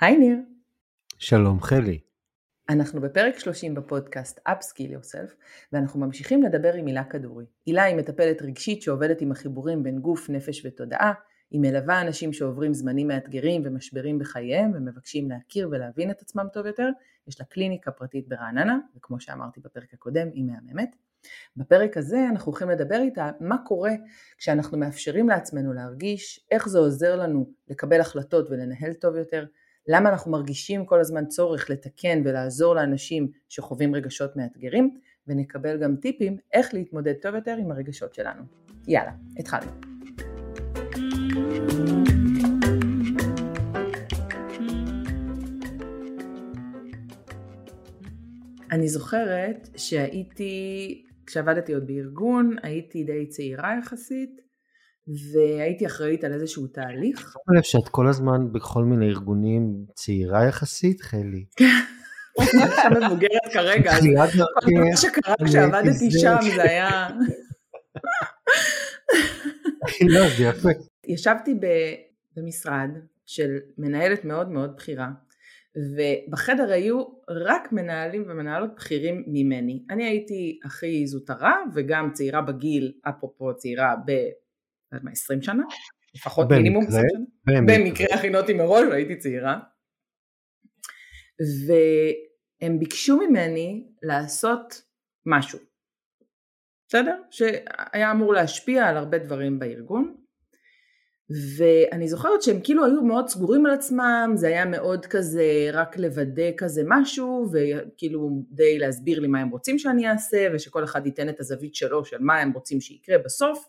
היי ניר. שלום חלי. אנחנו בפרק 30 בפודקאסט Upskill Yourself ואנחנו ממשיכים לדבר עם הילה כדורי. הילה היא מטפלת רגשית שעובדת עם החיבורים בין גוף, נפש ותודעה. היא מלווה אנשים שעוברים זמנים מאתגרים ומשברים בחייהם ומבקשים להכיר ולהבין את עצמם טוב יותר. יש לה קליניקה פרטית ברעננה וכמו שאמרתי בפרק הקודם היא מהממת. בפרק הזה אנחנו הולכים לדבר איתה מה קורה כשאנחנו מאפשרים לעצמנו להרגיש, איך זה עוזר לנו לקבל החלטות ולנהל טוב יותר, למה אנחנו מרגישים כל הזמן צורך לתקן ולעזור לאנשים שחווים רגשות מאתגרים, ונקבל גם טיפים איך להתמודד טוב יותר עם הרגשות שלנו. יאללה, התחלנו. אני זוכרת שהייתי, כשעבדתי עוד בארגון, הייתי די צעירה יחסית, והייתי אחראית על איזשהו תהליך. שמת לב שאת כל הזמן בכל מיני ארגונים צעירה יחסית, חלי. אני מבוגרת כרגע, אז מה שקרה כשעבדתי שם זה היה... לא, זה יפה. ישבתי במשרד של מנהלת מאוד מאוד בכירה, ובחדר היו רק מנהלים ומנהלות בכירים ממני. אני הייתי הכי זוטרה וגם צעירה בגיל, אפרופו צעירה ב... לא יודעת מה, 20 שנה? לפחות במקרה, מינימום 20 שנה? במקרה. במקרה הכינותי מראש והייתי צעירה. והם ביקשו ממני לעשות משהו. בסדר? שהיה אמור להשפיע על הרבה דברים בארגון. ואני זוכרת שהם כאילו היו מאוד סגורים על עצמם, זה היה מאוד כזה רק לוודא כזה משהו, וכאילו די להסביר לי מה הם רוצים שאני אעשה, ושכל אחד ייתן את הזווית שלו של מה הם רוצים שיקרה בסוף.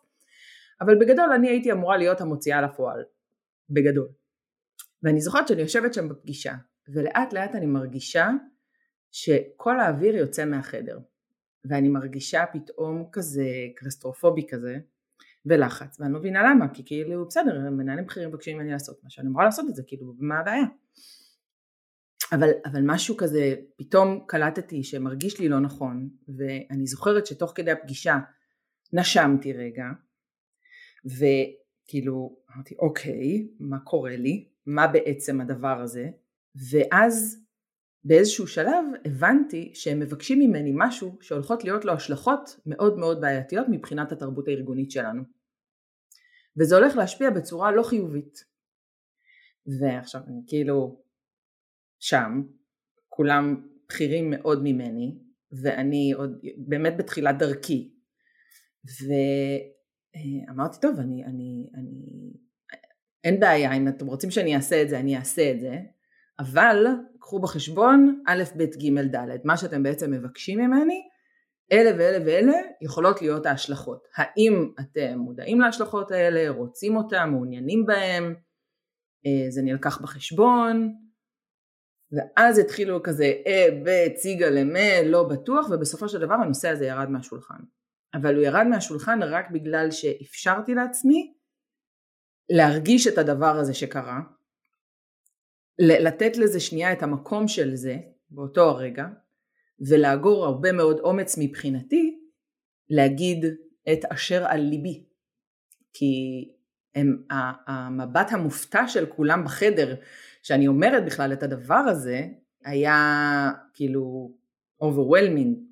אבל בגדול אני הייתי אמורה להיות המוציאה לפועל, בגדול. ואני זוכרת שאני יושבת שם בפגישה, ולאט לאט אני מרגישה שכל האוויר יוצא מהחדר, ואני מרגישה פתאום כזה קלסטרופובי כזה, ולחץ, ואני לא מבינה למה, כי כאילו בסדר, מנהלים בכירים מבקשים ממני לעשות משהו, אני אמורה לעשות את זה, כאילו מה הבעיה? אבל, אבל משהו כזה, פתאום קלטתי שמרגיש לי לא נכון, ואני זוכרת שתוך כדי הפגישה נשמתי רגע, וכאילו אמרתי אוקיי, מה קורה לי? מה בעצם הדבר הזה? ואז באיזשהו שלב הבנתי שהם מבקשים ממני משהו שהולכות להיות לו השלכות מאוד מאוד בעייתיות מבחינת התרבות הארגונית שלנו. וזה הולך להשפיע בצורה לא חיובית. ועכשיו אני כאילו שם, כולם בכירים מאוד ממני, ואני עוד באמת בתחילת דרכי. ואמרתי טוב אני, אני, אני, אין בעיה אם אתם רוצים שאני אעשה את זה אני אעשה את זה אבל קחו בחשבון א', ב', ג', ד', מה שאתם בעצם מבקשים ממני, אלה ואלה ואלה יכולות להיות ההשלכות. האם אתם מודעים להשלכות האלה, רוצים אותם, מעוניינים בהם, אה, זה נלקח בחשבון, ואז התחילו כזה אה, ב', ציגה למה, לא בטוח, ובסופו של דבר הנושא הזה ירד מהשולחן. אבל הוא ירד מהשולחן רק בגלל שאפשרתי לעצמי להרגיש את הדבר הזה שקרה, לתת לזה שנייה את המקום של זה באותו הרגע ולאגור הרבה מאוד אומץ מבחינתי להגיד את אשר על ליבי. כי הם, המבט המופתע של כולם בחדר שאני אומרת בכלל את הדבר הזה היה כאילו overwhelming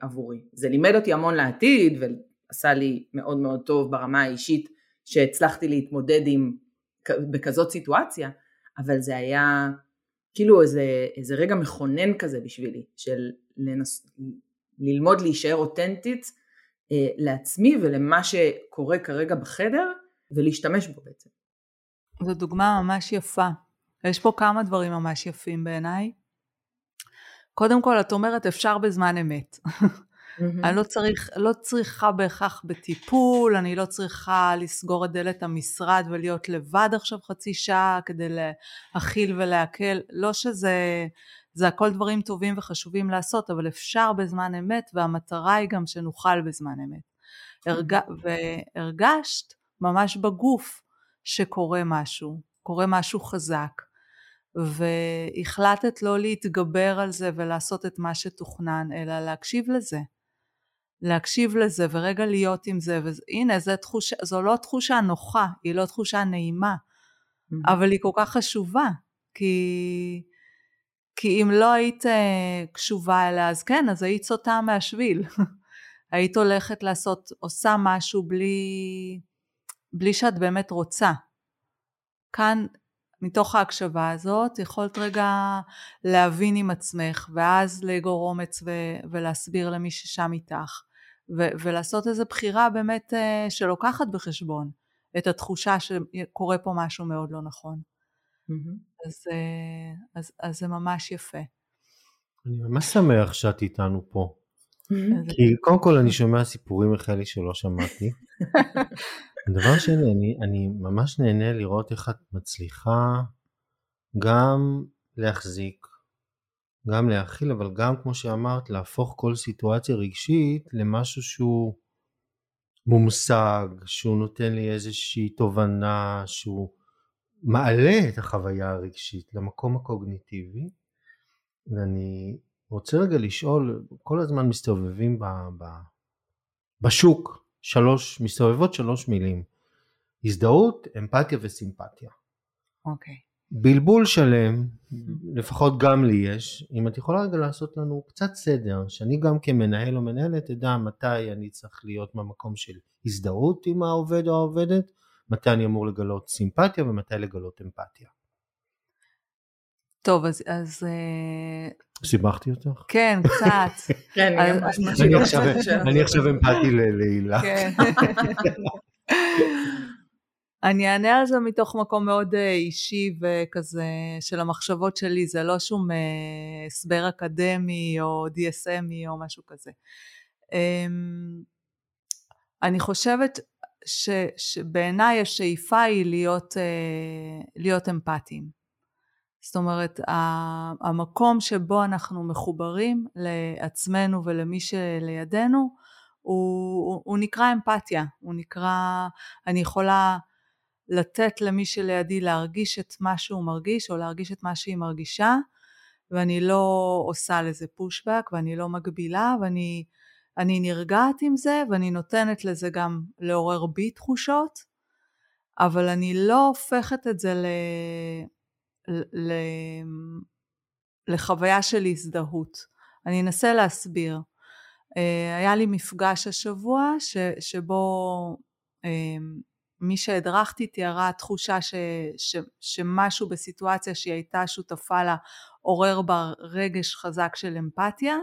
עבורי זה לימד אותי המון לעתיד ועשה לי מאוד מאוד טוב ברמה האישית שהצלחתי להתמודד עם בכזאת סיטואציה אבל זה היה כאילו איזה, איזה רגע מכונן כזה בשבילי, של לנס, ללמוד להישאר אותנטית אה, לעצמי ולמה שקורה כרגע בחדר ולהשתמש בו בעצם. זו דוגמה ממש יפה. יש פה כמה דברים ממש יפים בעיניי. קודם כל, את אומרת אפשר בזמן אמת. Mm-hmm. אני לא, צריך, לא צריכה בהכרח בטיפול, אני לא צריכה לסגור את דלת המשרד ולהיות לבד עכשיו חצי שעה כדי להכיל ולהקל, לא שזה, זה הכל דברים טובים וחשובים לעשות, אבל אפשר בזמן אמת והמטרה היא גם שנוכל בזמן אמת. הרג... והרגשת ממש בגוף שקורה משהו, קורה משהו חזק. והחלטת לא להתגבר על זה ולעשות את מה שתוכנן, אלא להקשיב לזה. להקשיב לזה ורגע להיות עם זה, והנה זו, תחושה, זו לא תחושה נוחה, היא לא תחושה נעימה, mm-hmm. אבל היא כל כך חשובה, כי, כי אם לא היית אה, קשובה אליה, אז כן, אז היית סוטה מהשביל. היית הולכת לעשות, עושה משהו בלי, בלי שאת באמת רוצה. כאן, מתוך ההקשבה הזאת, יכולת רגע להבין עם עצמך, ואז לאגור אומץ ו- ולהסביר למי ששם איתך, ו- ולעשות איזו בחירה באמת uh, שלוקחת בחשבון את התחושה שקורה פה משהו מאוד לא נכון. Mm-hmm. אז, uh, אז, אז זה ממש יפה. אני ממש שמח שאת איתנו פה. כי קודם כל אני שומע סיפורים מחלי שלא שמעתי. דבר שני, אני, אני ממש נהנה לראות איך את מצליחה גם להחזיק, גם להכיל, אבל גם כמו שאמרת, להפוך כל סיטואציה רגשית למשהו שהוא מומשג, שהוא נותן לי איזושהי תובנה, שהוא מעלה את החוויה הרגשית למקום הקוגניטיבי. ואני רוצה רגע לשאול, כל הזמן מסתובבים ב, ב, בשוק שלוש, מסתובבות שלוש מילים, הזדהות, אמפתיה וסימפתיה. אוקיי. Okay. בלבול שלם, לפחות גם לי יש, אם את יכולה רגע לעשות לנו קצת סדר, שאני גם כמנהל או מנהלת אדע מתי אני צריך להיות במקום של הזדהות עם העובד או העובדת, מתי אני אמור לגלות סימפתיה ומתי לגלות אמפתיה. טוב, אז... אז אה, סיבכתי אותך? כן, קצת. כן, אני עכשיו אמפתי להילה. כן. אני אענה על זה מתוך מקום מאוד אה, אישי וכזה של המחשבות שלי, זה לא שום אה, הסבר אקדמי או DSMי או משהו כזה. אמ, אני חושבת ש, שבעיניי השאיפה היא להיות, להיות אמפתיים. זאת אומרת, המקום שבו אנחנו מחוברים לעצמנו ולמי שלידינו, הוא, הוא נקרא אמפתיה, הוא נקרא, אני יכולה לתת למי שלידי להרגיש את מה שהוא מרגיש או להרגיש את מה שהיא מרגישה, ואני לא עושה לזה פושבק ואני לא מגבילה ואני אני נרגעת עם זה ואני נותנת לזה גם לעורר בי תחושות, אבל אני לא הופכת את זה ל... לחוויה של הזדהות. אני אנסה להסביר. אה, היה לי מפגש השבוע ש, שבו אה, מי שהדרכתי תיארה תחושה ש, ש, שמשהו בסיטואציה שהיא הייתה שותפה לה עורר בה רגש חזק של אמפתיה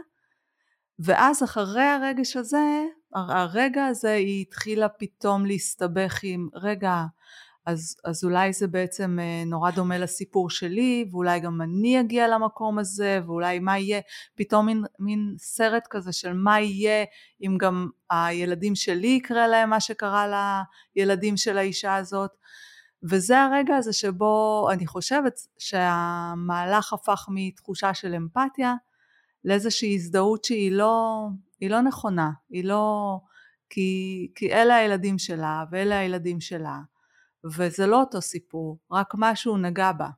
ואז אחרי הרגש הזה, הרגע הזה היא התחילה פתאום להסתבך עם רגע אז, אז אולי זה בעצם אה, נורא דומה לסיפור שלי, ואולי גם אני אגיע למקום הזה, ואולי מה יהיה, פתאום מין, מין סרט כזה של מה יהיה אם גם הילדים שלי יקרה להם מה שקרה לילדים של האישה הזאת. וזה הרגע הזה שבו אני חושבת שהמהלך הפך מתחושה של אמפתיה לאיזושהי הזדהות שהיא לא, לא נכונה, היא לא, כי, כי אלה הילדים שלה ואלה הילדים שלה. וזה לא אותו סיפור, רק משהו נגע בה.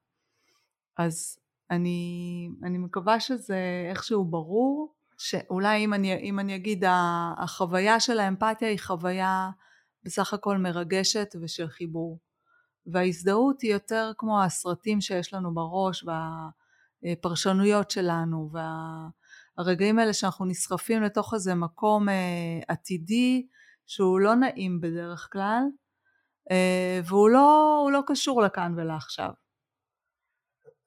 אז אני, אני מקווה שזה איכשהו ברור, שאולי אם אני, אם אני אגיד החוויה של האמפתיה היא חוויה בסך הכל מרגשת ושל חיבור. וההזדהות היא יותר כמו הסרטים שיש לנו בראש והפרשנויות שלנו והרגעים האלה שאנחנו נסחפים לתוך איזה מקום אה, עתידי שהוא לא נעים בדרך כלל והוא לא, לא קשור לכאן ולעכשיו.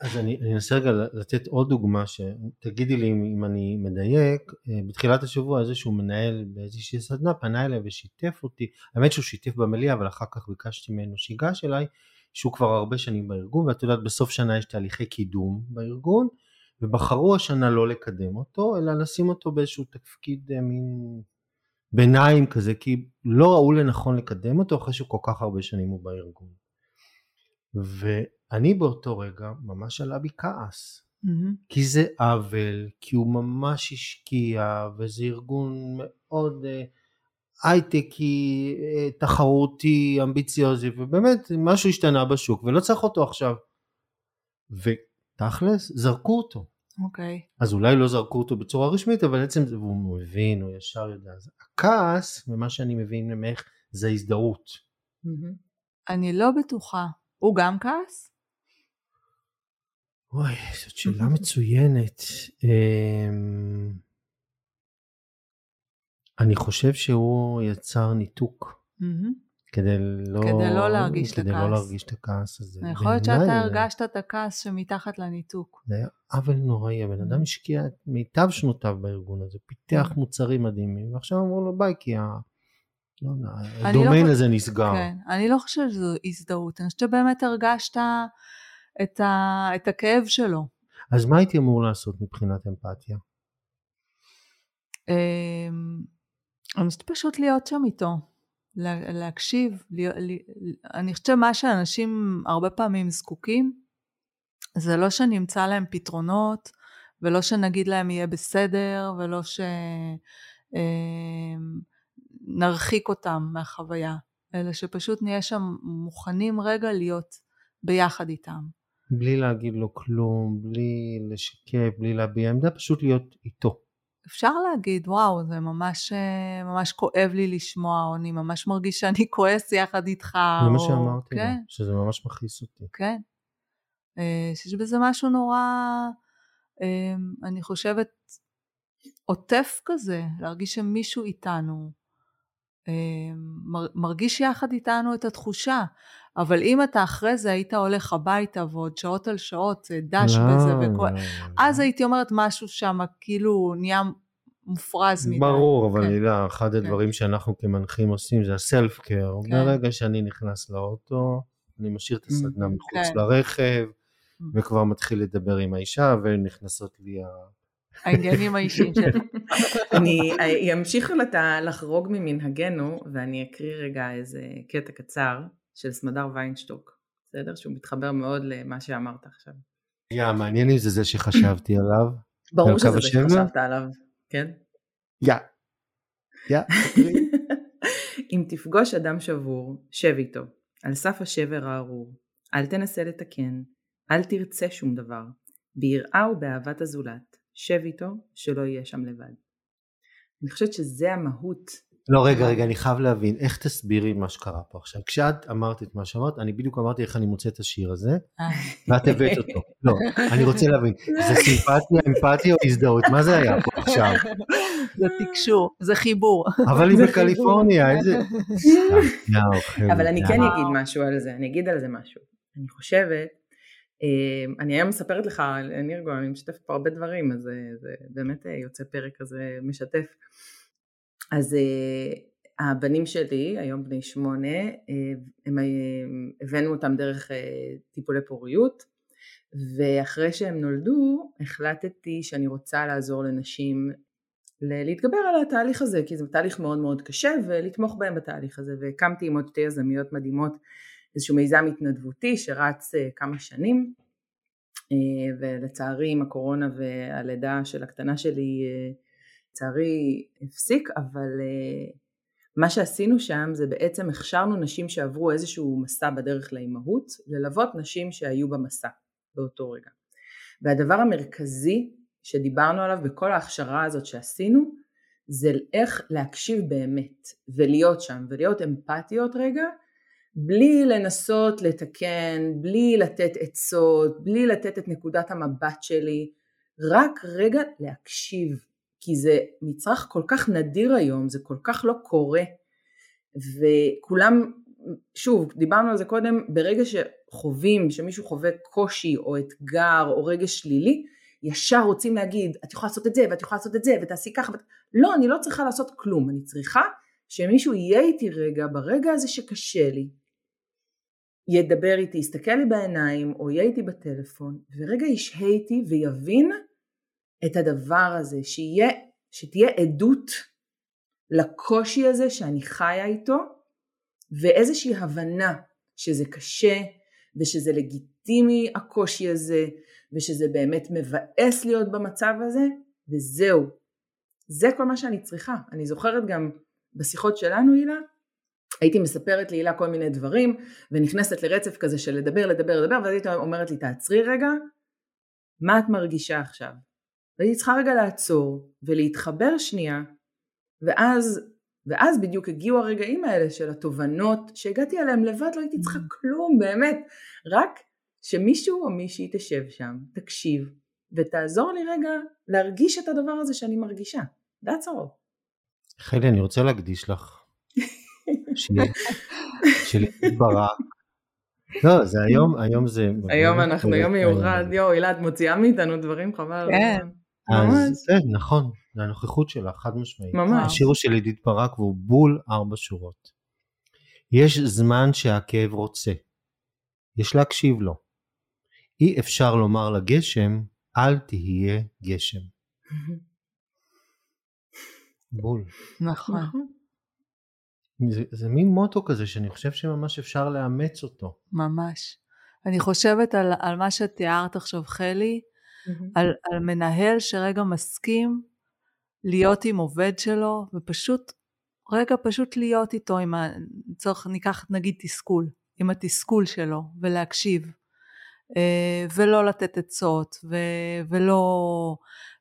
אז אני, אני אנסה רגע לתת עוד דוגמה שתגידי לי אם, אם אני מדייק אה, בתחילת השבוע איזשהו מנהל באיזושהי סדנה פנה אליי ושיתף אותי האמת שהוא שיתף במליאה אבל אחר כך ביקשתי ממנו שיגש אליי שהוא כבר הרבה שנים בארגון ואת יודעת בסוף שנה יש תהליכי קידום בארגון ובחרו השנה לא לקדם אותו אלא לשים אותו באיזשהו תפקיד אה, מין ביניים כזה, כי לא ראו לנכון לקדם אותו אחרי שכל כך הרבה שנים הוא בארגון. ואני באותו רגע ממש עלה בי כעס. Mm-hmm. כי זה עוול, כי הוא ממש השקיע, וזה ארגון מאוד uh, הייטקי, uh, תחרותי, אמביציוזי, ובאמת משהו השתנה בשוק, ולא צריך אותו עכשיו. ותכלס, זרקו אותו. אוקיי. Okay. אז אולי לא זרקו אותו בצורה רשמית, אבל עצם זה, והוא מבין, הוא ישר יודע. אז הכעס, ממה שאני מבין ממך, זה הזדהות. אני לא בטוחה. הוא גם כעס? אוי, זאת שאלה מצוינת. אמ, אני חושב שהוא יצר ניתוק. כדי לא, כדי לא להרגיש כדי את הכעס. לא להרגיש את הכעס הזה. יכול להיות שאתה הרגשת את הכעס שמתחת לניתוק. זה היה עוול נוראי, הבן אדם השקיע את מיטב שנותיו בארגון הזה, פיתח מוצרים מדהימים, ועכשיו אמרו לו ביי כי ה... לא יודע, לא הדומיין חוש- הזה נסגר. כן, אני לא חושבת שזו הזדהות, אני חושבת שבאמת הרגשת את, ה, את הכאב שלו. אז מה הייתי אמור לעשות מבחינת אמפתיה? אמ, אני חושבת פשוט להיות שם איתו, להקשיב. להיות- ל- אני חושבת שמה שאנשים הרבה פעמים זקוקים, זה לא שנמצא להם פתרונות, ולא שנגיד להם יהיה בסדר, ולא שנרחיק אותם מהחוויה, אלא שפשוט נהיה שם מוכנים רגע להיות ביחד איתם. בלי להגיד לו כלום, בלי לשקף, בלי להביע עמדה, פשוט להיות איתו. אפשר להגיד, וואו, זה ממש, אה, ממש כואב לי לשמוע, או אני ממש מרגיש שאני כועס יחד איתך. זה מה או- שאמרתי לו, כן, שזה ממש מכעיס אותי. כן. אה, שיש בזה משהו נורא, אה, אני חושבת, עוטף כזה, להרגיש שמישהו איתנו, מרגיש יחד איתנו את התחושה. אבל אם אתה אחרי זה היית הולך הביתה ועוד שעות על שעות אה, דש לא, בזה, וכל... לא, אז לא. הייתי אומרת משהו שם כאילו נהיה מופרז מדי. ברור, אבל כן. הילה, אחד הדברים שאנחנו כמנחים עושים זה הסלף קר. כן. ברגע שאני נכנס לאוטו, אני משאיר את הסדנה. מחוץ כן. לרכב, וכבר מתחיל לדבר עם האישה, ונכנסות לי ה... העניינים האישיים שלך. אני אמשיך לת- לחרוג ממנהגנו ואני אקריא רגע איזה קטע קצר של סמדר ויינשטוק, בסדר? שהוא מתחבר מאוד למה שאמרת עכשיו. יא, מעניין אם זה זה שחשבתי עליו. ברור שזה זה? שחשבת עליו, כן? יא. יא. אם תפגוש אדם שבור, שב איתו, על סף השבר הארור. אל תנסה לתקן, אל תרצה שום דבר. ביראה ובאהבת הזולת, שב איתו, שלא יהיה שם לבד. אני חושבת שזה המהות. לא, רגע, רגע, אני חייב להבין, איך תסבירי מה שקרה פה עכשיו? כשאת אמרת את מה שאמרת, אני בדיוק אמרתי איך אני מוצא את השיר הזה, אה, ואת הבאת אותו. לא, אני רוצה להבין, זה סימפתיה, אמפתיה או הזדהות? מה זה היה פה עכשיו? זה תקשור, זה חיבור. אבל היא בקליפורניה. איזה... אוכל. אבל אני. כן. אגיד משהו על זה, אני אגיד על זה משהו. אני חושבת, אני היום מספרת לך, נירגו, אני משתפת פה הרבה דברים, אז זה, זה באמת אה, יוצא פרק כזה משתף. אז אה, הבנים שלי, היום בני שמונה, אה, הם, אה, הבאנו אותם דרך אה, טיפולי פוריות, ואחרי שהם נולדו, החלטתי שאני רוצה לעזור לנשים להתגבר על התהליך הזה, כי זה תהליך מאוד מאוד קשה, ולתמוך בהם בתהליך הזה, והקמתי עם עוד שתי יזמיות מדהימות איזשהו מיזם התנדבותי שרץ אה, כמה שנים, אה, ולצערי עם הקורונה והלידה של הקטנה שלי, אה, לצערי הפסיק, אבל מה שעשינו שם זה בעצם הכשרנו נשים שעברו איזשהו מסע בדרך לאימהות, ללוות נשים שהיו במסע באותו רגע. והדבר המרכזי שדיברנו עליו בכל ההכשרה הזאת שעשינו, זה איך להקשיב באמת ולהיות שם ולהיות אמפתיות רגע, בלי לנסות לתקן, בלי לתת עצות, בלי לתת את נקודת המבט שלי, רק רגע להקשיב, כי זה מצרך כל כך נדיר היום, זה כל כך לא קורה, וכולם, שוב, דיברנו על זה קודם, ברגע שחווים, שמישהו חווה קושי או אתגר או רגש שלילי, ישר רוצים להגיד, את יכולה לעשות את זה ואת יכולה לעשות את זה ותעשי ככה, ות... לא, אני לא צריכה לעשות כלום, אני צריכה שמישהו יהיה איתי רגע, ברגע הזה שקשה לי, ידבר איתי, יסתכל לי בעיניים או יהיה איתי בטלפון, ורגע ישהה איתי ויבין את הדבר הזה, שיהיה, שתהיה עדות לקושי הזה שאני חיה איתו, ואיזושהי הבנה שזה קשה, ושזה לגיטימי הקושי הזה, ושזה באמת מבאס להיות במצב הזה, וזהו. זה כל מה שאני צריכה. אני זוכרת גם בשיחות שלנו, הילה, הייתי מספרת להילה כל מיני דברים, ונכנסת לרצף כזה של לדבר, לדבר, לדבר, ואז הייתי אומרת לי, תעצרי רגע, מה את מרגישה עכשיו? והייתי צריכה רגע לעצור, ולהתחבר שנייה, ואז, ואז בדיוק הגיעו הרגעים האלה של התובנות, שהגעתי אליהם לבד, לא הייתי צריכה כלום, באמת, רק שמישהו או מישהי תשב שם, תקשיב, ותעזור לי רגע להרגיש את הדבר הזה שאני מרגישה. That's all. חלי, אני רוצה להקדיש לך. שלי ברק. לא, זה היום, היום זה... היום אנחנו יום מיוחד, יואו, הילה, את מוציאה מאיתנו דברים חבל. כן. אז כן, נכון, זה הנוכחות שלה, חד משמעית. ממש. השיר הוא של עידית ברק והוא בול ארבע שורות. יש זמן שהכאב רוצה, יש להקשיב לו. אי אפשר לומר לגשם, אל תהיה גשם. בול. נכון. זה, זה מין מוטו כזה שאני חושב שממש אפשר לאמץ אותו. ממש. אני חושבת על, על מה שתיארת עכשיו חלי, על, על מנהל שרגע מסכים להיות עם עובד שלו ופשוט רגע פשוט להיות איתו עם ה... צריך ניקח נגיד תסכול, עם התסכול שלו ולהקשיב אה, ולא לתת עצות ו- ולא,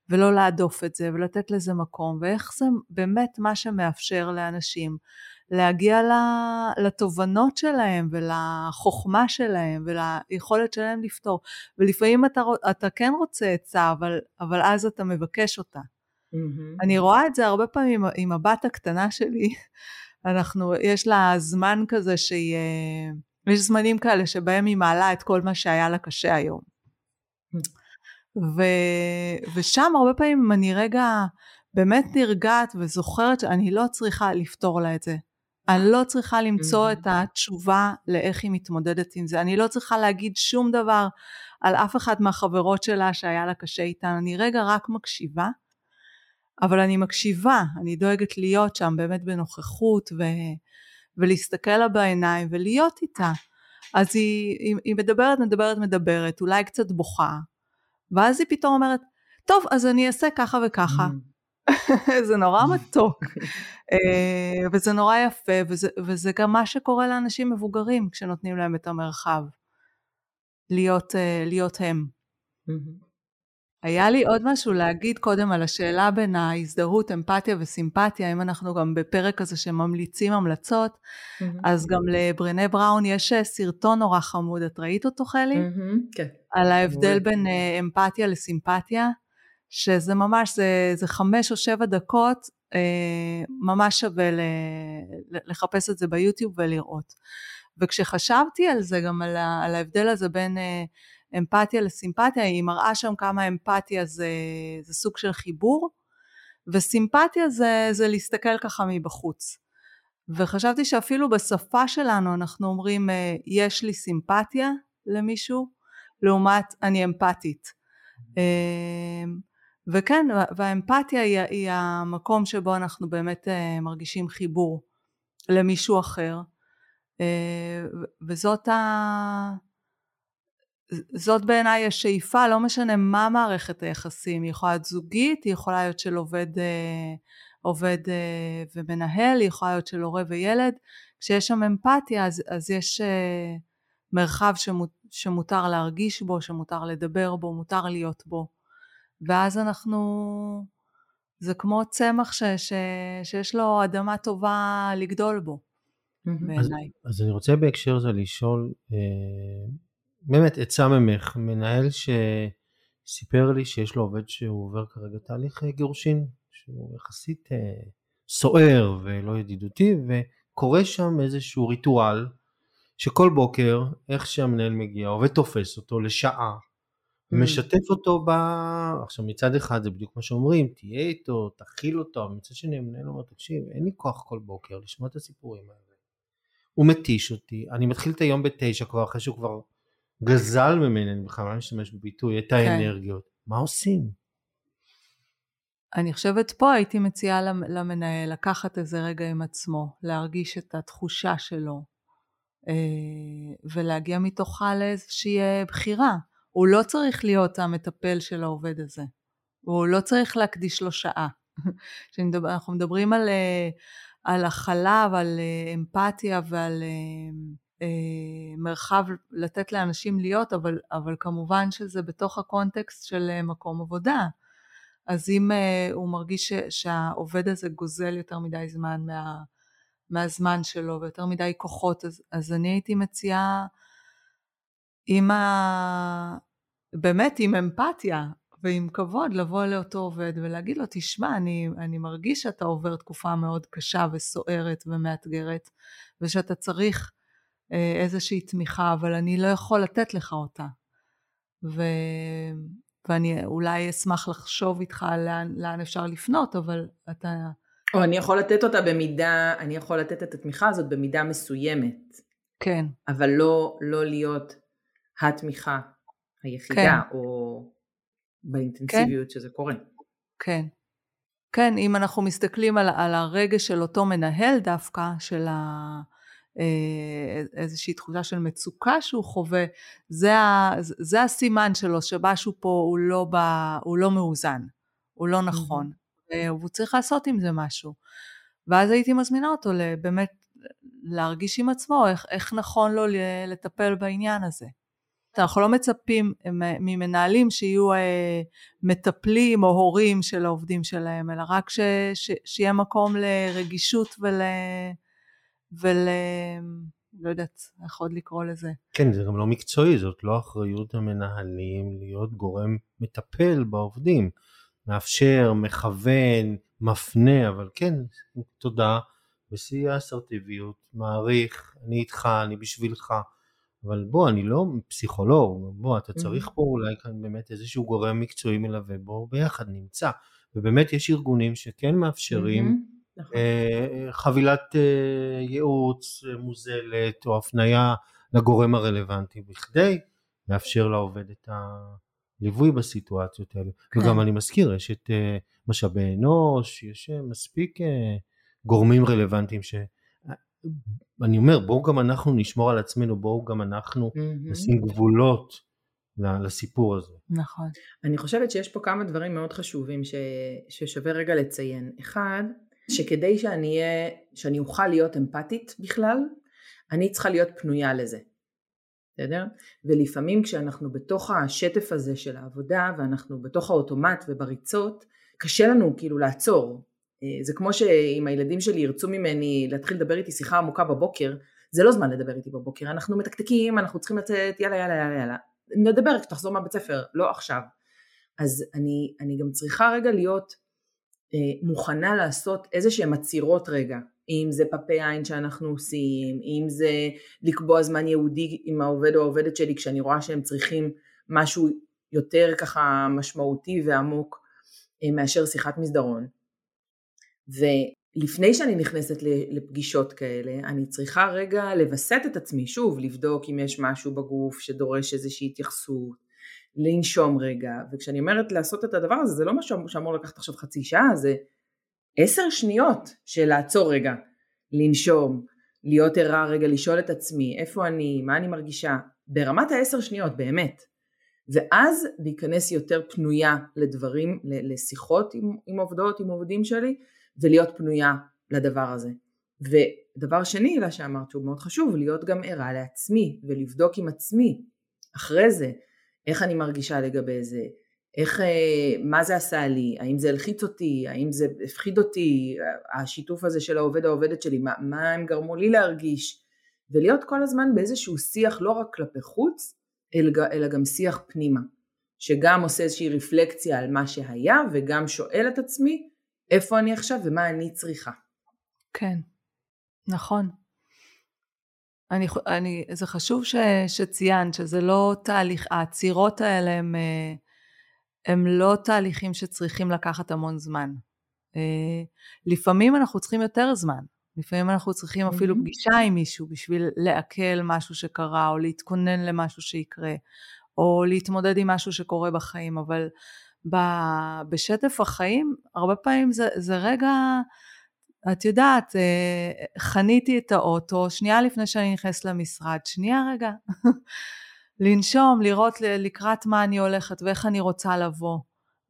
ולא להדוף את זה ולתת לזה מקום ואיך זה באמת מה שמאפשר לאנשים להגיע לתובנות שלהם ולחוכמה שלהם וליכולת שלהם לפתור ולפעמים אתה, אתה כן רוצה עצה אבל, אבל אז אתה מבקש אותה. Mm-hmm. אני רואה את זה הרבה פעמים עם הבת הקטנה שלי, אנחנו, יש לה זמן כזה שהיא, אה, יש זמנים כאלה שבהם היא מעלה את כל מה שהיה לה קשה היום. ו, ושם הרבה פעמים אני רגע באמת נרגעת וזוכרת שאני לא צריכה לפתור לה את זה. אני לא צריכה למצוא את התשובה לאיך היא מתמודדת עם זה. אני לא צריכה להגיד שום דבר על אף אחד מהחברות שלה שהיה לה קשה איתן. אני רגע רק מקשיבה, אבל אני מקשיבה, אני דואגת להיות שם באמת בנוכחות ו... ולהסתכל לה בעיניים ולהיות איתה. אז היא, היא, היא מדברת, מדברת, מדברת, אולי קצת בוכה, ואז היא פתאום אומרת, טוב, אז אני אעשה ככה וככה. זה נורא מתוק, אה, וזה נורא יפה, וזה, וזה גם מה שקורה לאנשים מבוגרים כשנותנים להם את המרחב להיות, אה, להיות הם. היה לי עוד משהו להגיד קודם על השאלה בין ההזדהות, אמפתיה וסימפתיה, אם אנחנו גם בפרק הזה שממליצים המלצות, mm-hmm. אז גם לברנה בראון יש אה, סרטון נורא חמוד, את ראית אותו חלי? Mm-hmm, כן. על ההבדל בין אמפתיה לסימפתיה. שזה ממש, זה, זה חמש או שבע דקות, אה, ממש שווה ל, לחפש את זה ביוטיוב ולראות. וכשחשבתי על זה, גם על, על ההבדל הזה בין אה, אמפתיה לסימפתיה, היא מראה שם כמה אמפתיה זה, זה סוג של חיבור, וסימפתיה זה, זה להסתכל ככה מבחוץ. וחשבתי שאפילו בשפה שלנו אנחנו אומרים אה, יש לי סימפתיה למישהו לעומת אני אמפתית. אה, וכן, והאמפתיה היא, היא המקום שבו אנחנו באמת uh, מרגישים חיבור למישהו אחר, uh, וזאת ה... זאת בעיניי השאיפה, לא משנה מה מערכת היחסים, היא יכולה להיות זוגית, היא יכולה להיות של עובד, uh, עובד ומנהל, היא יכולה להיות של הורה וילד, כשיש שם אמפתיה אז, אז יש מרחב שמות, שמותר להרגיש בו, שמותר לדבר בו, מותר להיות בו. ואז אנחנו, זה כמו צמח ש, ש, שיש לו אדמה טובה לגדול בו, בעיניי. אז, אז אני רוצה בהקשר הזה לשאול, אה, באמת עצה ממך, מנהל שסיפר לי שיש לו עובד שהוא עובר כרגע תהליך אה, גירושין, שהוא יחסית אה, סוער ולא ידידותי, וקורה שם איזשהו ריטואל, שכל בוקר, איך שהמנהל מגיע, עובד תופס אותו לשעה. משתף אותו ב... עכשיו מצד אחד זה בדיוק מה שאומרים, תהיה איתו, תכיל אותו, מצד שני המנהל אומר, תקשיב, אין לי כוח כל בוקר לשמוע את הסיפורים האלה. הוא מתיש אותי, אני מתחיל את היום בתשע כבר אחרי שהוא כבר גזל ממני, אני בכלל לא משתמש בביטוי, את כן. האנרגיות. כן. מה עושים? אני חושבת פה הייתי מציעה למנהל לקחת איזה רגע עם עצמו, להרגיש את התחושה שלו, אה, ולהגיע מתוכה לאיזושהי אה, בחירה. הוא לא צריך להיות המטפל של העובד הזה, הוא לא צריך להקדיש לו שעה. אנחנו מדברים על, אה, על הכלה ועל אה, אמפתיה ועל אה, מרחב לתת לאנשים להיות, אבל, אבל כמובן שזה בתוך הקונטקסט של מקום עבודה. אז אם הוא מרגיש שהעובד הזה גוזל יותר מדי זמן מה, מהזמן שלו ויותר מדי כוחות, אז, אז אני הייתי מציעה עם ה... באמת עם אמפתיה ועם כבוד לבוא לאותו עובד ולהגיד לו, תשמע, אני, אני מרגיש שאתה עובר תקופה מאוד קשה וסוערת ומאתגרת, ושאתה צריך אה, איזושהי תמיכה, אבל אני לא יכול לתת לך אותה. ו... ואני אולי אשמח לחשוב איתך לאן, לאן אפשר לפנות, אבל אתה... או אני יכול לתת אותה במידה, אני יכול לתת את התמיכה הזאת במידה מסוימת. כן. אבל לא, לא להיות התמיכה היחידה, כן. או באינטנסיביות כן. שזה קורה. כן. כן, אם אנחנו מסתכלים על, על הרגש של אותו מנהל דווקא, של ה... אה, איזושהי תחושה של מצוקה שהוא חווה, זה, ה, זה הסימן שלו שמשהו פה הוא לא, ב, הוא לא מאוזן, הוא לא נכון, mm-hmm. והוא צריך לעשות עם זה משהו. ואז הייתי מזמינה אותו באמת להרגיש עם עצמו איך, איך נכון לו לטפל בעניין הזה. אנחנו לא מצפים ממנהלים שיהיו אה, מטפלים או הורים של העובדים שלהם, אלא רק ש, ש, שיהיה מקום לרגישות ול... ול... לא יודעת איך עוד לקרוא לזה. כן, זה גם לא מקצועי, זאת לא אחריות המנהלים להיות גורם מטפל בעובדים. מאפשר, מכוון, מפנה, אבל כן, תודה, בשיא האסרטיביות, מעריך, אני איתך, אני בשבילך. אבל בוא, אני לא פסיכולוג, בוא, אתה צריך פה אולי כאן באמת איזשהו גורם מקצועי מלווה, בוא ביחד נמצא. ובאמת יש ארגונים שכן מאפשרים נכון. אה, חבילת אה, ייעוץ אה, מוזלת או הפנייה לגורם הרלוונטי בכדי לאפשר לעובד את הליווי בסיטואציות האלה. כן. וגם אני מזכיר, יש את משאבי אנוש, יש מספיק גורמים רלוונטיים ש... אני אומר, בואו גם אנחנו נשמור על עצמנו, בואו גם אנחנו mm-hmm. נשים גבולות לסיפור הזה. נכון. אני חושבת שיש פה כמה דברים מאוד חשובים ש... ששווה רגע לציין. אחד, שכדי שאני אהיה, שאני אוכל להיות אמפתית בכלל, אני צריכה להיות פנויה לזה. בסדר? ולפעמים כשאנחנו בתוך השטף הזה של העבודה ואנחנו בתוך האוטומט ובריצות, קשה לנו כאילו לעצור. אה, זה כמו שאם הילדים שלי ירצו ממני להתחיל לדבר איתי שיחה עמוקה בבוקר, זה לא זמן לדבר איתי בבוקר, אנחנו מתקתקים, אנחנו צריכים לצאת, יאללה יאללה יאללה יאללה. נדבר כשתחזור מהבית ספר, לא עכשיו. אז אני, אני גם צריכה רגע להיות אה, מוכנה לעשות איזה שהן עצירות רגע, אם זה פפי עין שאנחנו עושים, אם זה לקבוע זמן יהודי עם העובד או העובדת שלי כשאני רואה שהם צריכים משהו יותר ככה משמעותי ועמוק אה, מאשר שיחת מסדרון. ולפני שאני נכנסת לפגישות כאלה, אני צריכה רגע לווסת את עצמי, שוב, לבדוק אם יש משהו בגוף שדורש איזושהי התייחסות, לנשום רגע, וכשאני אומרת לעשות את הדבר הזה, זה לא משהו שאמור לקחת עכשיו חצי שעה, זה עשר שניות של לעצור רגע, לנשום, להיות ערה רגע, לשאול את עצמי, איפה אני, מה אני מרגישה, ברמת העשר שניות, באמת. ואז להיכנס יותר פנויה לדברים, לשיחות עם, עם עובדות, עם עובדים שלי, ולהיות פנויה לדבר הזה. ודבר שני, לה שאמרת שהוא מאוד חשוב, להיות גם ערה לעצמי, ולבדוק עם עצמי, אחרי זה, איך אני מרגישה לגבי זה, איך, אה, מה זה עשה לי, האם זה הלחיץ אותי, האם זה הפחיד אותי, השיתוף הזה של העובד העובדת שלי, מה, מה הם גרמו לי להרגיש, ולהיות כל הזמן באיזשהו שיח לא רק כלפי חוץ, אלא, גם שיח פנימה, שגם עושה איזושהי רפלקציה על מה שהיה, וגם שואל את עצמי, איפה אני עכשיו ומה אני צריכה. כן, נכון. אני, אני, זה חשוב ש, שציינת שזה לא תהליך, העצירות האלה הם, אה, הם לא תהליכים שצריכים לקחת המון זמן. אה, לפעמים אנחנו צריכים יותר זמן, לפעמים אנחנו צריכים אפילו פגישה עם מישהו בשביל לעכל משהו שקרה, או להתכונן למשהו שיקרה, או להתמודד עם משהו שקורה בחיים, אבל בשטף החיים, הרבה פעמים זה, זה רגע את יודעת, אה, חניתי את האוטו, שנייה לפני שאני נכנסת למשרד, שנייה רגע, לנשום, לראות לקראת מה אני הולכת ואיך אני רוצה לבוא,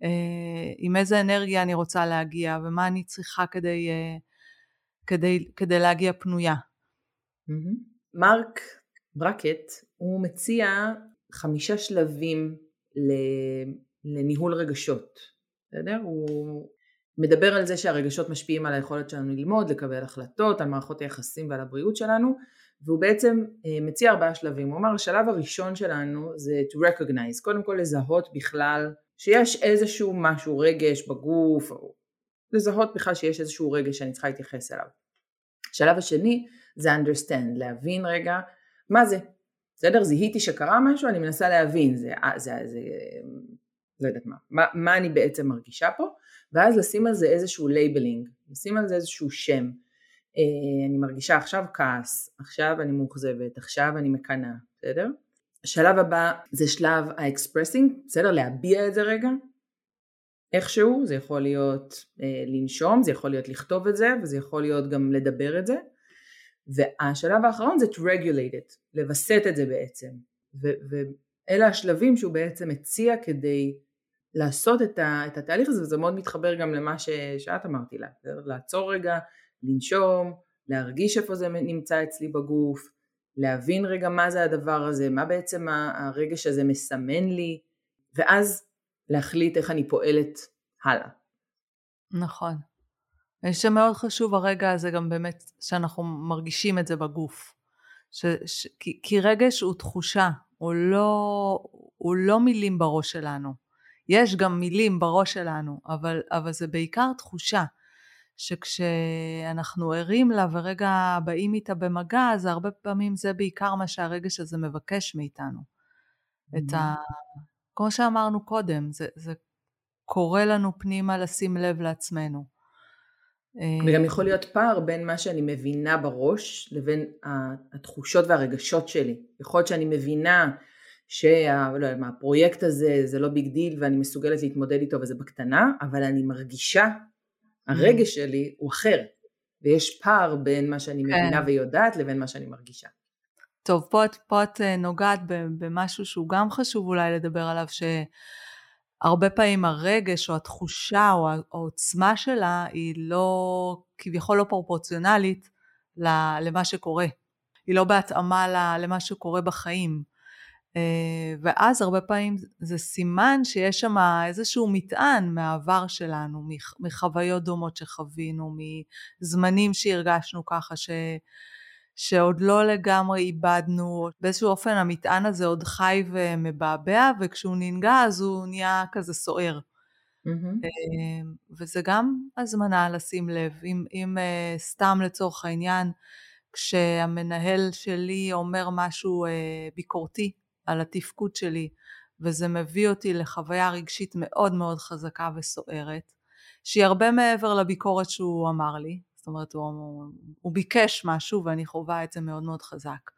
אה, עם איזה אנרגיה אני רוצה להגיע ומה אני צריכה כדי, אה, כדי, כדי להגיע פנויה. מרק ברקט, הוא מציע חמישה שלבים לניהול רגשות, בסדר? הוא מדבר על זה שהרגשות משפיעים על היכולת שלנו ללמוד, לקבל החלטות, על מערכות היחסים ועל הבריאות שלנו, והוא בעצם אה, מציע ארבעה שלבים. הוא אמר השלב הראשון שלנו זה to recognize, קודם כל לזהות בכלל שיש איזשהו משהו, רגש בגוף, או לזהות בכלל שיש איזשהו רגש שאני צריכה להתייחס אליו. השלב השני זה understand, להבין רגע מה זה. בסדר? זיהיתי שקרה משהו, אני מנסה להבין, זה, אה, זה, זה, לא יודעת מה, מה, מה אני בעצם מרגישה פה, ואז לשים על זה איזשהו labeling, לשים על זה איזשהו שם. אה, אני מרגישה עכשיו כעס, עכשיו אני מאוכזבת, עכשיו אני מקנאה, בסדר? השלב הבא זה שלב ה expressing, בסדר? להביע את זה רגע, איכשהו, זה יכול להיות אה, לנשום, זה יכול להיות לכתוב את זה, וזה יכול להיות גם לדבר את זה. והשלב האחרון זה to regulate it, לווסת את זה בעצם. ואלה השלבים שהוא בעצם הציע כדי לעשות את, ה, את התהליך הזה, וזה מאוד מתחבר גם למה ש, שאת אמרתי לה, לעצור רגע, לנשום, להרגיש איפה זה נמצא אצלי בגוף, להבין רגע מה זה הדבר הזה, מה בעצם הרגש הזה מסמן לי, ואז להחליט איך אני פועלת הלאה. נכון. שמאוד חשוב הרגע הזה גם באמת שאנחנו מרגישים את זה בגוף. ש, ש, כי, כי רגש הוא תחושה, הוא לא, הוא לא מילים בראש שלנו. יש גם מילים בראש שלנו, אבל, אבל זה בעיקר תחושה. שכשאנחנו ערים לה ורגע באים איתה במגע, אז הרבה פעמים זה בעיקר מה שהרגש הזה מבקש מאיתנו. Mm-hmm. את ה... כמו שאמרנו קודם, זה, זה קורא לנו פנימה לשים לב לעצמנו. וגם אה, יכול להיות פער בין מה שאני מבינה בראש לבין התחושות והרגשות שלי. יכול להיות שאני מבינה שהפרויקט לא הזה זה לא big deal ואני מסוגלת להתמודד איתו וזה בקטנה, אבל אני מרגישה, הרגש שלי הוא אחר, ויש פער בין מה שאני מבינה כן. ויודעת לבין מה שאני מרגישה. טוב, פה, פה את אה, נוגעת במשהו שהוא גם חשוב אולי לדבר עליו, שהרבה פעמים הרגש או התחושה או העוצמה שלה היא לא, כביכול לא פרופורציונלית למה שקורה. היא לא בהתאמה למה שקורה בחיים. אה, ואז הרבה פעמים זה סימן שיש שם איזשהו מטען מהעבר שלנו, מחוויות דומות שחווינו, מזמנים שהרגשנו ככה ש... שעוד לא לגמרי איבדנו, באיזשהו אופן המטען הזה עוד חי ומבעבע, וכשהוא ננגע אז הוא נהיה כזה סוער. Mm-hmm. וזה גם הזמנה לשים לב, אם, אם אה, סתם לצורך העניין, כשהמנהל שלי אומר משהו אה, ביקורתי על התפקוד שלי, וזה מביא אותי לחוויה רגשית מאוד מאוד חזקה וסוערת, שהיא הרבה מעבר לביקורת שהוא אמר לי, זאת אומרת הוא, הוא ביקש משהו ואני חווה את זה מאוד מאוד חזק.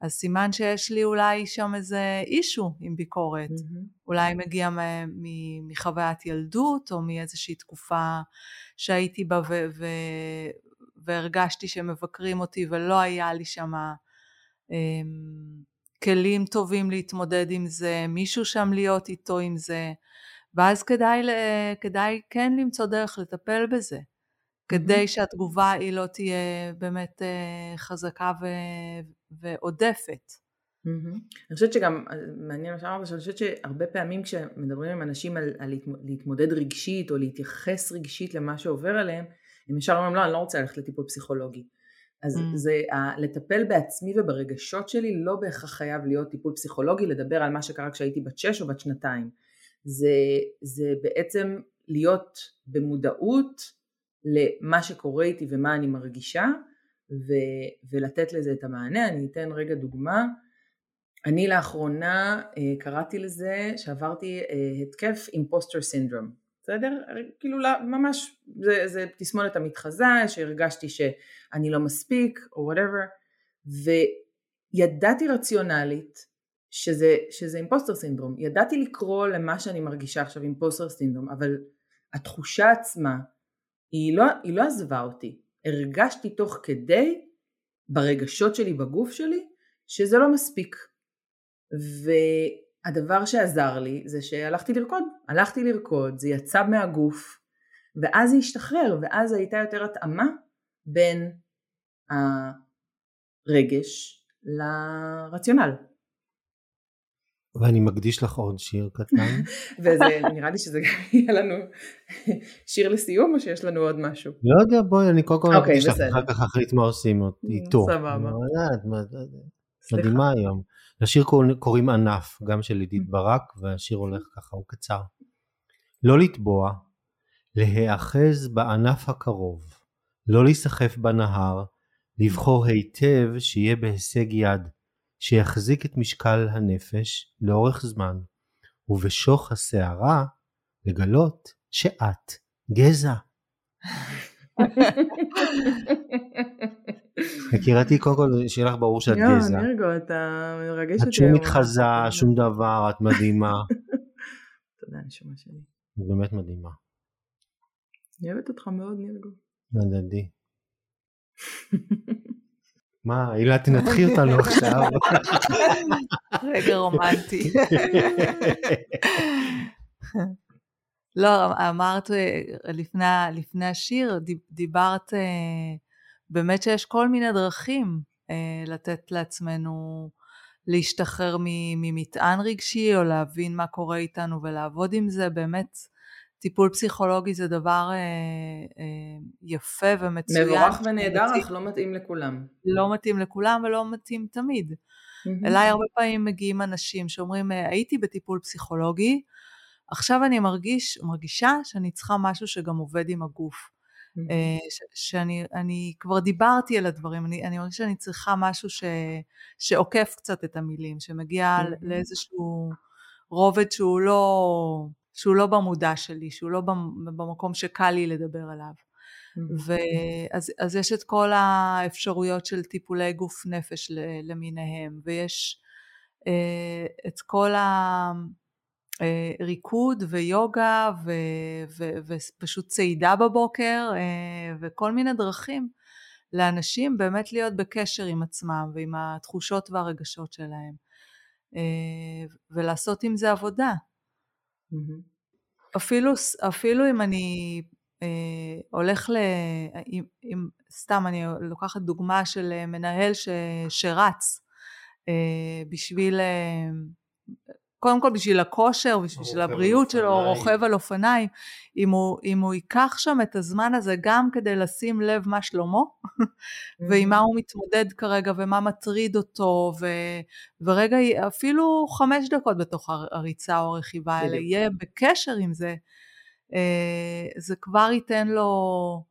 אז סימן שיש לי אולי שם איזה אישו עם ביקורת, mm-hmm. אולי מגיע מ- מחוויית ילדות או מאיזושהי תקופה שהייתי בה ו- ו- והרגשתי שמבקרים אותי ולא היה לי שם אמ, כלים טובים להתמודד עם זה, מישהו שם להיות איתו עם זה, ואז כדאי, כדאי כן למצוא דרך לטפל בזה. כדי שהתגובה היא לא תהיה באמת אה, חזקה ו... ועודפת. אני חושבת שגם, אה, מעניין מה שאמרת, שאני חושבת שהרבה פעמים כשמדברים עם אנשים על, על להתמודד רגשית או להתייחס רגשית למה שעובר עליהם, הם ישר אומרים לא, אני לא רוצה ללכת לטיפול פסיכולוגי. אז mm. זה ה, לטפל בעצמי וברגשות שלי לא בהכרח חייב להיות טיפול פסיכולוגי, לדבר על מה שקרה כשהייתי בת שש או בת שנתיים. זה, זה בעצם להיות במודעות למה שקורה איתי ומה אני מרגישה ו- ולתת לזה את המענה. אני אתן רגע דוגמה. אני לאחרונה אה, קראתי לזה שעברתי אה, התקף impostor syndrome, בסדר? כאילו ממש זה, זה תסמונת המתחזה שהרגשתי שאני לא מספיק או whatever וידעתי רציונלית שזה, שזה impostor syndrome, ידעתי לקרוא למה שאני מרגישה עכשיו impostor syndrome אבל התחושה עצמה היא לא, היא לא עזבה אותי. הרגשתי תוך כדי, ברגשות שלי, בגוף שלי, שזה לא מספיק. והדבר שעזר לי זה שהלכתי לרקוד. הלכתי לרקוד, זה יצא מהגוף, ואז זה השתחרר, ואז הייתה יותר התאמה בין הרגש לרציונל. ואני מקדיש לך עוד שיר קטן. וזה נראה לי שזה יהיה לנו שיר לסיום או שיש לנו עוד משהו? לא יודע בואי אני קודם כל מקדיש לך אחר כך אחרית מה עושים איתו. סבבה. מדהימה היום. לשיר קוראים ענף גם של עידית ברק והשיר הולך ככה הוא קצר. לא לטבוע, להיאחז בענף הקרוב, לא להיסחף בנהר, לבחור היטב שיהיה בהישג יד. שיחזיק את משקל הנפש לאורך זמן, ובשוך הסערה לגלות שאת גזע. יקירתי, קודם כל, שיהיה לך ברור שאת גזע. יואו, נרגו, אתה מרגש אותי. את שום מתחזה, שום דבר, את מדהימה. תודה, נשמה שלי. את באמת מדהימה. אני אוהבת אותך מאוד, נרגו. הדדי. מה, הילה תנתחי אותנו עכשיו. רגע רומנטי. לא, אמרת לפני, לפני השיר, דיברת באמת שיש כל מיני דרכים לתת לעצמנו להשתחרר ממטען רגשי או להבין מה קורה איתנו ולעבוד עם זה, באמת טיפול פסיכולוגי זה דבר אה, אה, יפה ומצוין. מבורך ונהדר, אך לא מתאים לכולם. לא מתאים לכולם ולא מתאים תמיד. Mm-hmm. אליי הרבה פעמים מגיעים אנשים שאומרים, אה, הייתי בטיפול פסיכולוגי, עכשיו אני מרגיש, מרגישה שאני צריכה משהו שגם עובד עם הגוף. Mm-hmm. ש- שאני אני כבר דיברתי על הדברים, אני, אני מרגישה שאני צריכה משהו ש, שעוקף קצת את המילים, שמגיע mm-hmm. לאיזשהו רובד שהוא לא... שהוא לא במודע שלי, שהוא לא במקום שקל לי לדבר עליו. ואז אז יש את כל האפשרויות של טיפולי גוף נפש למיניהם, ויש אה, את כל הריקוד אה, ויוגה ו, ו, ופשוט צעידה בבוקר אה, וכל מיני דרכים לאנשים באמת להיות בקשר עם עצמם ועם התחושות והרגשות שלהם ולעשות עם זה עבודה. אפילו, אפילו אם אני אה, הולך ל... אם, אם סתם אני לוקחת דוגמה של אה, מנהל ש, שרץ אה, בשביל אה, קודם כל בשביל הכושר, בשביל הבריאות שלו, הוא רוכב על אופניים, אם הוא, אם הוא ייקח שם את הזמן הזה גם כדי לשים לב מה שלמה, ועם מה הוא מתמודד כרגע ומה מטריד אותו, ו, ורגע אפילו חמש דקות בתוך הריצה או הרכיבה האלה, יהיה בקשר עם זה, אה, זה כבר ייתן לו,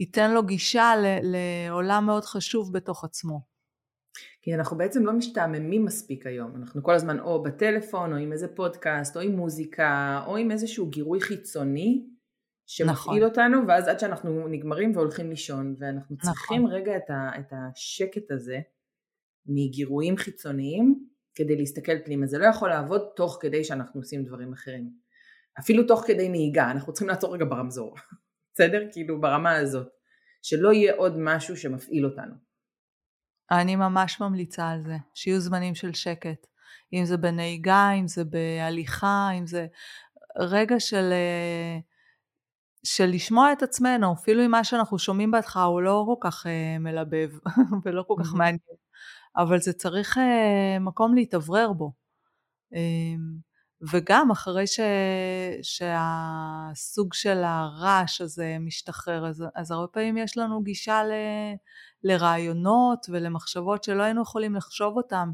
ייתן לו גישה לעולם מאוד חשוב בתוך עצמו. כי אנחנו בעצם לא משתעממים מספיק היום, אנחנו כל הזמן או בטלפון או עם איזה פודקאסט או עם מוזיקה או עם איזשהו גירוי חיצוני שמפעיל נכון. אותנו ואז עד שאנחנו נגמרים והולכים לישון ואנחנו נכון. צריכים נכון. רגע את, ה, את השקט הזה מגירויים חיצוניים כדי להסתכל פנימה, זה לא יכול לעבוד תוך כדי שאנחנו עושים דברים אחרים, אפילו תוך כדי נהיגה, אנחנו צריכים לעצור רגע ברמזור, בסדר? כאילו ברמה הזאת, שלא יהיה עוד משהו שמפעיל אותנו. אני ממש ממליצה על זה, שיהיו זמנים של שקט. אם זה בנהיגה, אם זה בהליכה, אם זה רגע של, אה, של לשמוע את עצמנו, אפילו אם מה שאנחנו שומעים בהתחלה הוא לא כל כך אה, מלבב ולא כל כך מעניין, אבל זה צריך אה, מקום להתאוורר בו. וגם אחרי ש, שהסוג של הרעש הזה משתחרר, אז, אז הרבה פעמים יש לנו גישה ל, לרעיונות ולמחשבות שלא היינו יכולים לחשוב אותם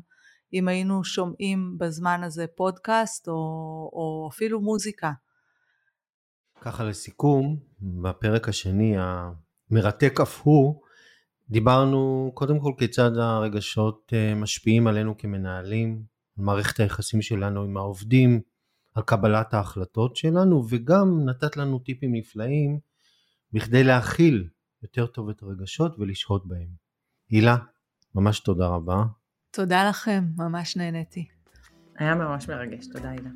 אם היינו שומעים בזמן הזה פודקאסט או, או אפילו מוזיקה. ככה לסיכום, בפרק השני המרתק אף הוא, דיברנו קודם כל כיצד הרגשות אה, משפיעים עלינו כמנהלים, מערכת היחסים שלנו עם העובדים, על קבלת ההחלטות שלנו, וגם נתת לנו טיפים נפלאים בכדי להכיל יותר טוב את הרגשות ולשהות בהם. הילה, ממש תודה רבה. תודה לכם, ממש נהניתי. היה ממש מרגש, תודה הילה.